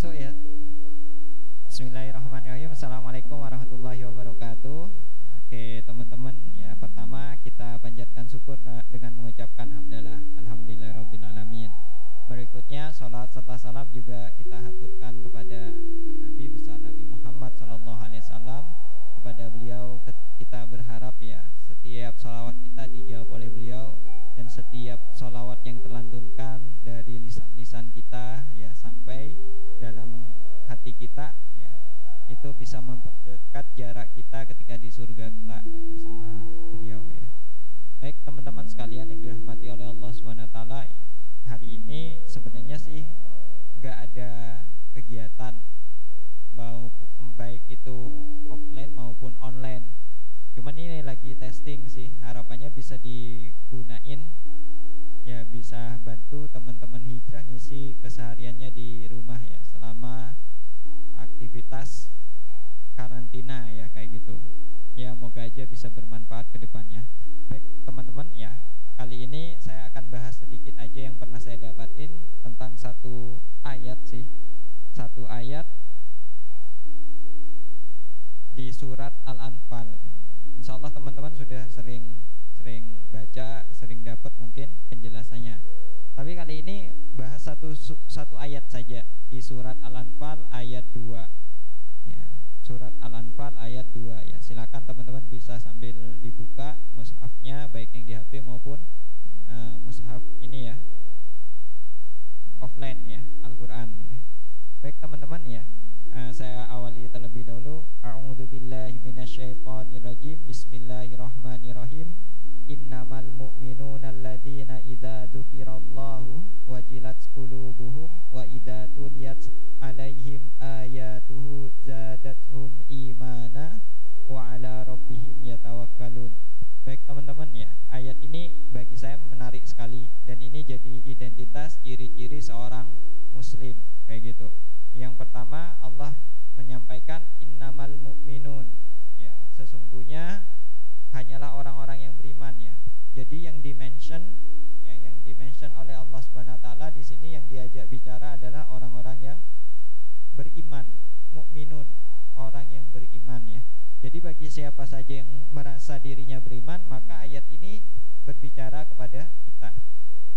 masuk ya. Bismillahirrahmanirrahim. Assalamualaikum warahmatullahi wabarakatuh. Oke teman-teman ya pertama kita panjatkan syukur dengan mengucapkan hamdalah alhamdulillahirobbilalamin. Berikutnya sholat serta salam juga kita haturkan kepada Nabi besar Nabi Muhammad Wasallam kepada beliau kita berharap ya setiap sholawat kita dijawab oleh beliau dan setiap sholawat yang kita ya itu bisa memperdekat jarak kita ketika di surga kelak ya, bersama beliau ya. Baik teman-teman sekalian yang dirahmati oleh Allah Taala ya, hari ini sebenarnya sih nggak ada kegiatan mau baik itu offline maupun online. Cuman ini lagi testing sih harapannya bisa digunain ya bisa bantu teman-teman hijrah ngisi kesehariannya di karantina ya kayak gitu. Ya moga aja bisa bermanfaat ke depannya. Baik teman-teman ya kali ini saya akan bahas sedikit aja yang pernah saya dapatin tentang satu ayat sih. Satu ayat di surat Al-Anfal. Insya Allah teman-teman sudah sering sering baca, sering dapat mungkin penjelasannya. Tapi kali ini bahas satu satu ayat saja di surat Al-Anfal ayat 2. Ya, surat Al-Anfal ayat 2 ya. Silakan teman-teman bisa sambil dibuka mushafnya baik yang di HP maupun uh, mushaf ini ya. Offline ya, Al-Qur'an ya. Baik teman-teman ya. Uh, saya awali terlebih dahulu A'udzubillahi minasyaitonirrajim Bismillahirrahmanirrahim innamal mu'minuna alladzina idza dzukirallahu wajilat qulubuhum Siapa saja yang merasa dirinya beriman, maka ayat ini berbicara kepada kita.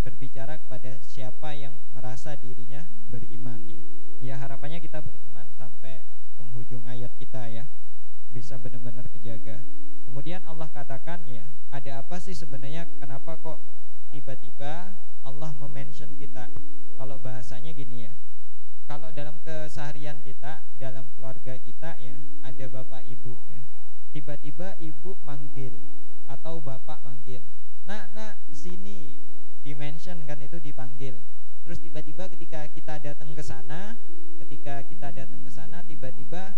Berbicara kepada siapa yang merasa dirinya beriman ya. Ya harapannya kita beriman sampai penghujung ayat kita ya. Bisa benar-benar kejaga. Kemudian Allah katakan ya, ada apa sih sebenarnya kenapa kok tiba-tiba Allah memention kita? Kalau bahasanya gini ya. Kalau dalam keseharian kita, dalam keluarga kita ya, ada. Tiba-tiba ibu manggil atau bapak manggil. Nak, nak, sini. Dimention kan itu dipanggil. Terus tiba-tiba ketika kita datang ke sana, ketika kita datang ke sana tiba-tiba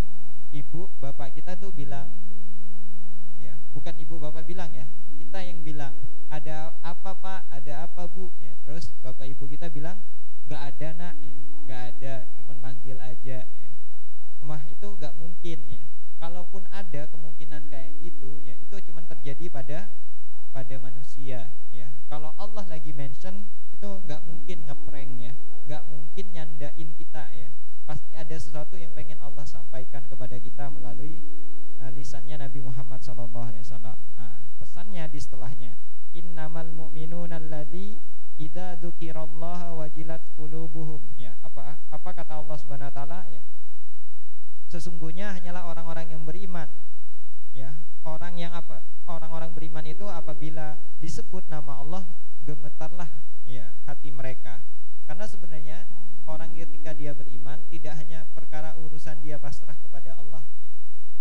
ibu bapak kita tuh bilang ya bukan ibu bapak bilang ya kita yang bilang ada apa pak ada apa bu ya terus bapak ibu kita bilang nggak ada nak ya nggak ada cuman manggil aja ya mah itu nggak mungkin ya kalaupun ada kemungkinan kayak gitu ya itu cuman terjadi pada pada manusia ya kalau Allah lagi mention itu nggak mungkin ngeprank ya nggak mungkin nyandain kita ya pasti ada sesuatu yang pengen Allah sampaikan kepada kita melalui uh, lisannya Nabi Muhammad SAW. Nah, pesannya di setelahnya, innamal mu'minuna alladzi idza dzukirallaha wajilat qulubuhum. Ya, apa apa kata Allah Subhanahu wa taala ya? Sesungguhnya hanyalah orang-orang yang beriman. Ya, orang yang apa? Orang-orang beriman itu apabila disebut nama Allah gemetarlah ya hati mereka. Karena sebenarnya orang ketika dia beriman tidak hanya perkara urusan dia pasrah kepada Allah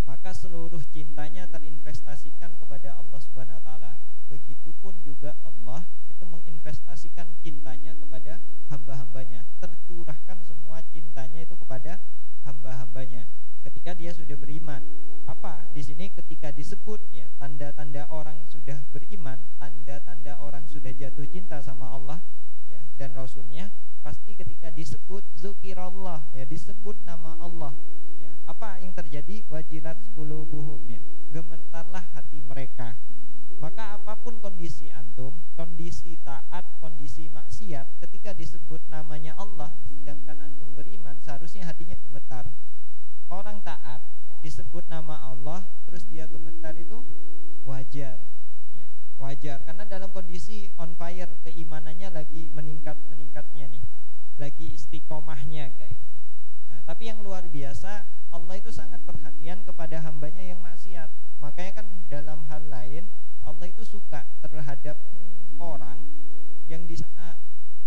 maka seluruh cintanya terinvestasikan kepada Allah Subhanahu wa taala begitupun juga Allah itu menginvestasikan cintanya kepada hamba-hambanya tercurahkan semua cintanya itu kepada hamba-hambanya ketika dia sudah beriman. Apa? Di sini ketika disebut ya. tanda-tanda orang sudah beriman tanda-tanda orang sudah jatuh cinta sama Allah ya dan Rasulnya pasti ketika disebut zukirallah ya disebut nama Allah ya apa yang terjadi? Wajilat qulubuhum ya gemetarlah hati mereka. Maka apa pun kondisi antum kondisi taat kondisi maksiat ketika disebut namanya Allah sedangkan antum beriman seharusnya hati disebut nama Allah terus dia gemetar itu wajar wajar karena dalam kondisi on fire keimanannya lagi meningkat meningkatnya nih lagi istiqomahnya kayak gitu. nah, tapi yang luar biasa Allah itu sangat perhatian kepada hambanya yang maksiat makanya kan dalam hal lain Allah itu suka terhadap orang yang di sana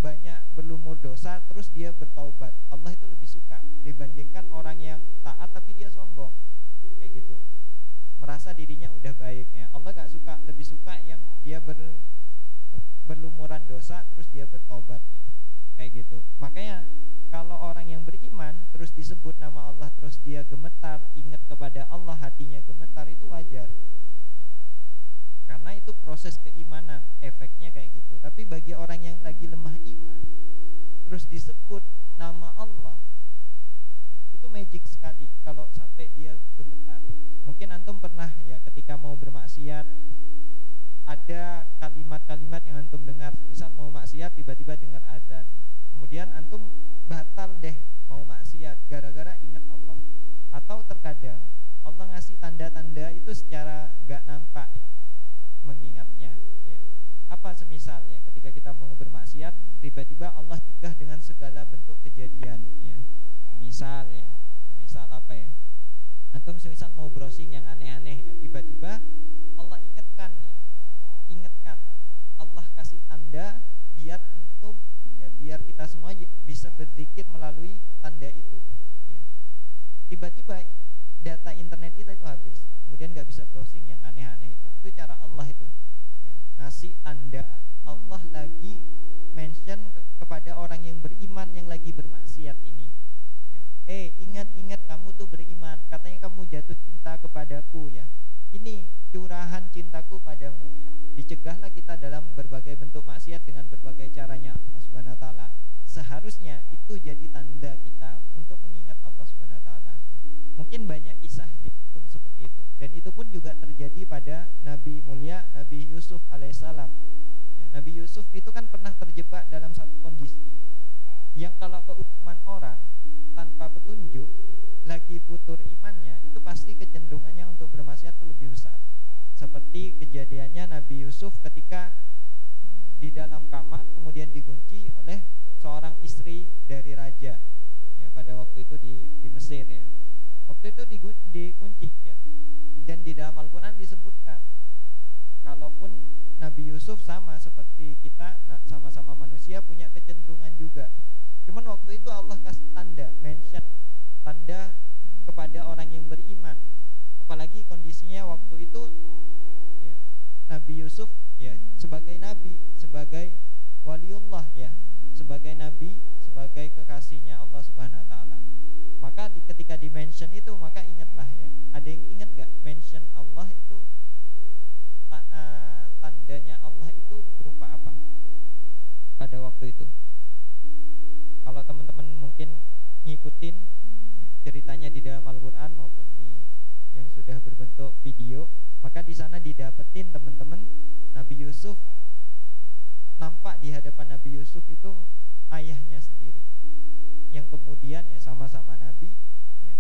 banyak berlumur dosa terus dia bertaubat. Allah itu lebih suka dibandingkan orang yang taat tapi dia sombong. Kayak gitu. Merasa dirinya udah baik ya. Allah gak suka lebih suka yang dia ber, berlumuran dosa terus dia bertobat ya. Kayak gitu. Makanya kalau orang yang beriman terus disebut nama Allah terus dia gemetar ingat kepada Allah hatinya gemetar itu wajar karena itu proses keimanan efeknya kayak gitu. Tapi bagi orang yang lagi lemah iman terus disebut nama Allah itu magic sekali kalau sampai dia gemetar. Mungkin antum pernah ya ketika mau bermaksiat ada kalimat-kalimat yang antum dengar. Misal mau maksiat tiba-tiba dengar azan. Kemudian antum batal deh mau maksiat gara-gara ingat Allah. Atau terkadang Allah ngasih tanda-tanda itu secara gak nampak mengingatnya ya. apa semisalnya? Ketika kita mau bermaksiat tiba-tiba Allah cegah dengan segala bentuk kejadian ya. Misal ya. Misal apa ya? Antum semisal mau browsing yang aneh-aneh tanda Allah lagi mention ke kepada orang yang beriman yang lagi bermaksiat ini. Ya. eh ingat ingat kamu tuh beriman. Katanya kamu jatuh cinta kepadaku ya. Ini curahan cintaku padamu ya. Dicegahlah kita dalam berbagai bentuk maksiat dengan berbagai caranya Allah Subhanahu wa taala. Seharusnya itu jadi tanda kita untuk mengingat Allah Subhanahu wa taala. Mungkin banyak kisah di dan itu pun juga terjadi pada Nabi mulia Nabi Yusuf alaihissalam. Ya, Nabi Yusuf itu kan pernah terjebak dalam satu kondisi yang kalau keutamaan orang tanpa petunjuk lagi putur imannya itu pasti kecenderungannya untuk bermaksiat itu lebih besar. Seperti kejadiannya Nabi Yusuf ketika di dalam kamar kemudian dikunci oleh seorang istri dari raja. Ya pada waktu itu di di Mesir ya waktu itu dikunci ya. Dan di dalam Al-Quran disebutkan kalaupun Nabi Yusuf sama seperti kita sama-sama manusia punya kecenderungan juga. Cuman waktu itu Allah kasih tanda mention tanda kepada orang yang beriman. Apalagi kondisinya waktu itu ya, Nabi Yusuf ya sebagai nabi sebagai waliullah ya sebagai nabi sebagai kekasihnya Allah Subhanahu wa taala. Maka di, ketika di mention itu maka ingatlah ya ada yang ingat gak mention Allah itu ta, uh, tandanya Allah itu berupa apa? Pada waktu itu. Kalau teman-teman mungkin ngikutin ya, ceritanya di dalam Al-Quran maupun di yang sudah berbentuk video maka di sana didapetin teman-teman Nabi Yusuf nampak di hadapan Nabi Yusuf itu ayahnya sendiri. Yang kemudian ya sama-sama Nabi ya,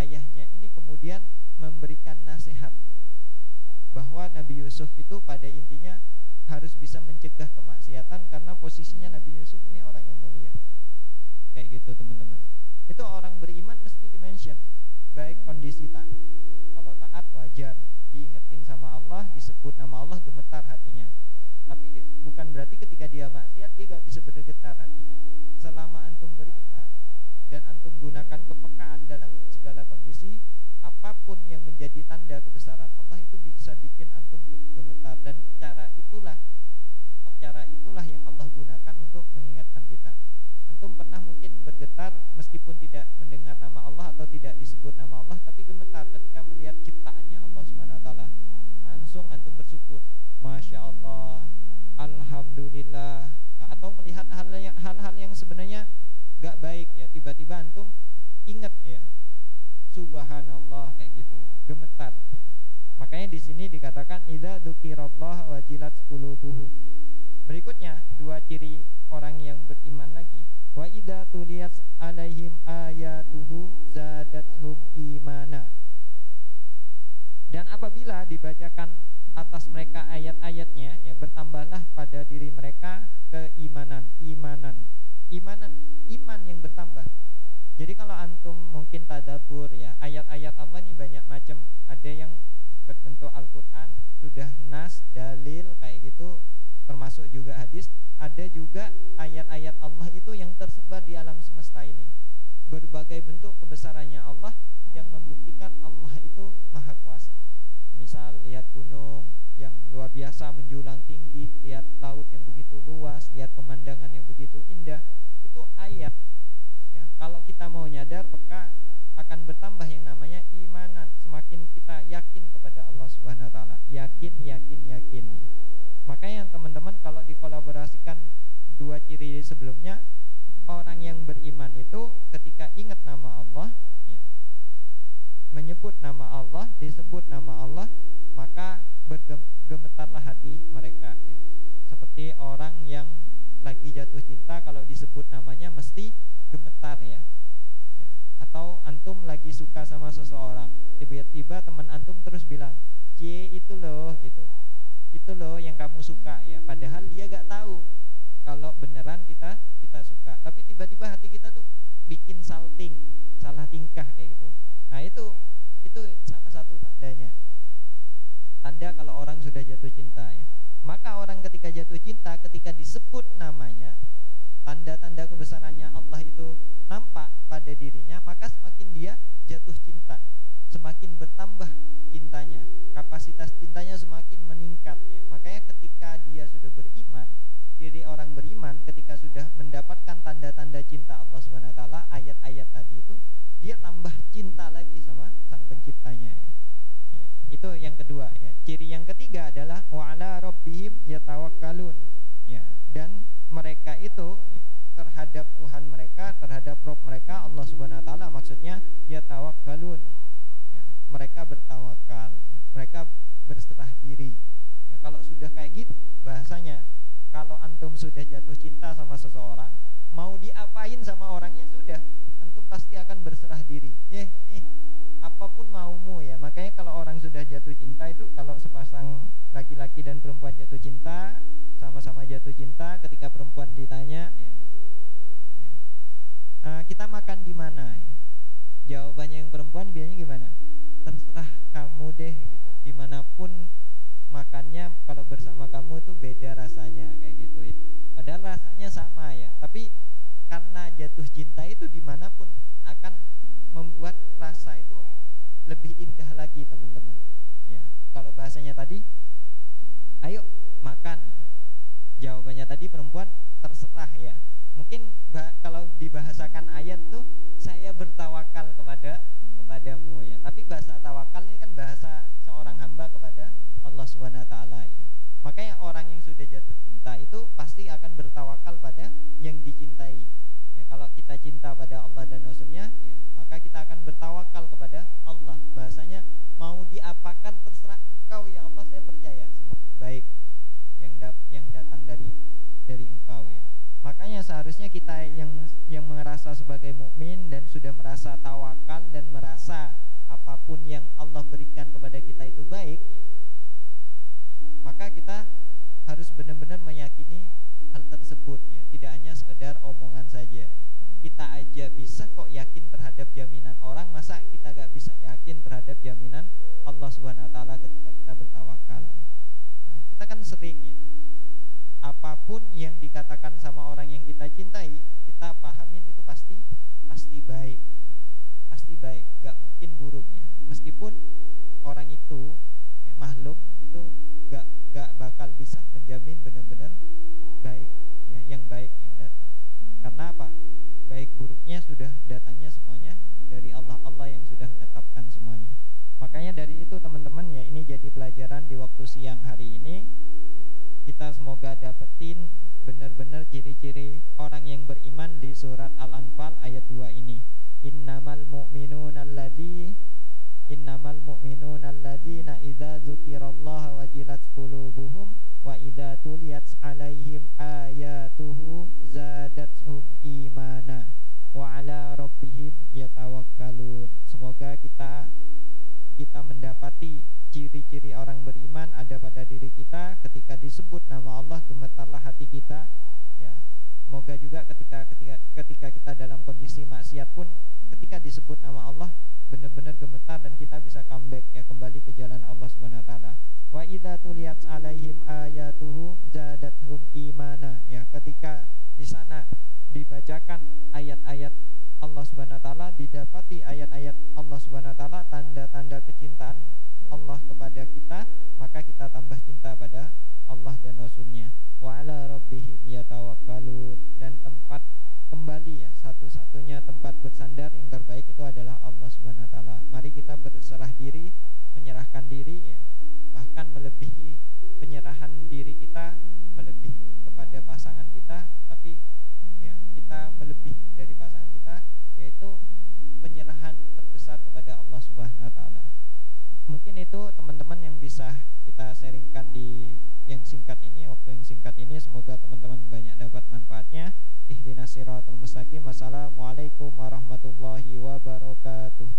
ayahnya ini kemudian memberikan nasihat bahwa Nabi Yusuf itu pada intinya harus bisa mencegah kemaksiatan karena posisinya Nabi Yusuf ini orang yang mulia. Kayak gitu teman-teman. Itu orang beriman mesti dimention baik kondisi taat kalau taat wajar. Diingetin sama Allah disebut nama Allah gemetar hatinya tapi bukan berarti ketika dia maksiat dia gak bisa bergetar hatinya. Selama antum beriman dan antum gunakan kepekaan dalam segala kondisi apa pun yang menjadi tanda kebesaran Allah itu bisa bikin antum gemetar. Dan cara itulah cara itulah yang Allah gunakan untuk mengingatkan kita. Antum pernah mungkin bergetar meskipun tidak mendengar nama Allah atau tidak disebut nama Alhamdulillah. Nah, atau melihat hal-hal yang sebenarnya gak baik ya. Tiba-tiba antum ingat ya. Subhanallah kayak gitu. Gemetar. Ya. makanya di sini dikatakan idza dzukirallah wajilat qulubuhum. Berikutnya dua ciri orang yang beriman lagi. Wa idza tuliyat alaihim ayatuhu zadathum imana. Dibacakan atas mereka ayat-ayatnya ya bertambahlah pada diri mereka keimanan imanan imanan iman yang bertambah jadi kalau antum tadabur ya. Ayat-ayat Allah ini banyak macam ada yang berbentuk Al-Quran sudah nas dalil kayak gitu termasuk juga hadis. Ada juga ayat-ayat Allah itu yang tersebar di alam semesta ini. Berbagai bentuk kebesarannya Allah yang membuktikan Allah itu maha kuasa. Misal lihat gunung yang luar biasa menjulang tinggi lihat laut yang begitu luas lihat pemandangan yang begitu indah. Itu ayat ya. Kalau kita mau nyadar maka akan bertambah yang namanya imanan semakin kita yakin kepada Allah Subhanahu wa taala yakin yakin yakin makanya teman-teman kalau dikolaborasikan dua ciri sebelumnya orang yang beriman itu ketika ingat nama Allah ya, menyebut nama Allah disebut nama Allah maka bergemetarlah hati mereka ya. seperti orang yang lagi jatuh cinta kalau disebut namanya mesti gemetar ya. Atau antum lagi suka sama seseorang. Tiba-tiba teman antum terus bilang c itu loh gitu. Itu loh yang kamu suka ya. Padahal dia gak tahu kalau beneran kita kita suka. Tapi tiba-tiba hati kita tuh bikin salting salah tingkah kayak gitu. Nah itu itu salah satu tandanya. Tanda kalau orang sudah jatuh cinta ya. Maka orang ketika jatuh cinta ketika disebut namanya tanda-tanda kebesarannya nampak pada dirinya maka semakin dia jatuh cinta semakin bertambah cintanya kapasitas cintanya semakin meningkat ya makanya ketika dia sudah beriman ciri orang beriman ketika sudah mendapatkan tanda-tanda cinta Allah Subhanahu wa taala ayat-ayat tadi itu dia tambah cinta lagi sama sang penciptanya ya. ya. itu yang kedua ya ciri yang ketiga adalah wa'ala rabbihim yatawakkalun ya dan mereka itu terhadap Tuhan mereka terhadap Rob mereka Allah Subhanahu wa taala maksudnya yatawakkalun mereka bertawakal mereka berserah diri. Ya, kalau sudah kayak gitu bahasanya kalau antum sudah jatuh cinta sama seseorang mau diapain sama orangnya sudah. Antum pasti akan berserah diri. Eh eh apa pun maumu ya. Makanya kalau orang sudah jatuh cinta itu kalau sepasang laki-laki dan perempuan jatuh cinta sama-sama jatuh cinta ketika perempuan ditanya ya, ya. Kita makan di mana ya? jawabannya yang perempuan biasanya gimana? Terserah kamu deh gitu. Di mana pun makannya kalau bersama kamu itu beda rasanya kayak gitu ya. Padahal rasanya sama ya. Tapi karena jatuh cinta itu di mana pun akan membuat rasa itu lebih indah lagi teman-teman. Ya kalau bahasanya tadi ayo makan jawabannya tadi perempuan terserah ya mungkin kalau dibahasakan ayat tuh saya bertawakal kepada kepadamu ya. Tapi bahasa tawakal ini kan bahasa seorang hamba kepada Allah Subhanahu wa taala ya. Makanya orang yang sudah jatuh cinta itu pasti akan bertawakal pada yang dicintai. Ya, kalau kita cinta pada Allah dan Rasulnya, ya, maka kita akan bertawakal kepada Allah. Bahasanya mau diapakan terserah engkau ya Allah, saya percaya semua baik yang da yang datang dari dari engkau ya. Seharusnya kita yang yang merasa sebagai mukmin dan sudah merasa tawakal dan merasa apa pun yang Allah berikan kepada kita itu baik, maka kita harus benar-benar meyakini hal tersebut ya, tidak hanya sekedar omongan saja. Kita aja bisa kok yakin terhadap apa pun yang dikatakan sama orang yang kita cintai kita pahamin itu pasti pasti baik. Pasti baik gak mungkin buruk ya. Meskipun orang itu ya, makhluk itu gak gak bakal bisa menjamin benar-benar baik ya yang baik yang datang. Karena apa? Baik buruknya sudah datangnya semuanya dari Allah Allah yang sudah menetapkan semuanya. Makanya dari itu teman-teman ya ini jadi pelajaran di waktu siang hari ini kita semoga dapetin benar-benar ciri-ciri orang yang beriman di surat Al-Anfal ayat 2 ini. Innamal mu'minuna alladzi innamal mu'minuna alladzina idza dzukirallaha wajilat qulubuhum wa idza tuliyat alaihim ayatuhu zadatuhum imana wa ala rabbihim yatawakkalun. Semoga kita kita mendapati ciri-ciri orang beriman ada pada diri kita. Ketika disebut nama Allah gemetarlah hati kita ya. Semoga juga ketika ketika ketika kita dalam kondisi maksiat pun ketika disebut nama Allah berserah diri menyerahkan diri ya. Bahkan melebihi penyerahan diri kita melebihi kepada pasangan kita tapi ya kita melebihi dari pasangan kita yaitu penyerahan terbesar kepada Allah Subhanahu wa taala. Mungkin itu teman-teman yang bisa kita sharingkan di yang singkat ini waktu yang singkat ini. Semoga teman-teman banyak dapat manfaatnya. Ihdinas siratal mustaqim. Wassalamualaikum warahmatullahi wabarakatuh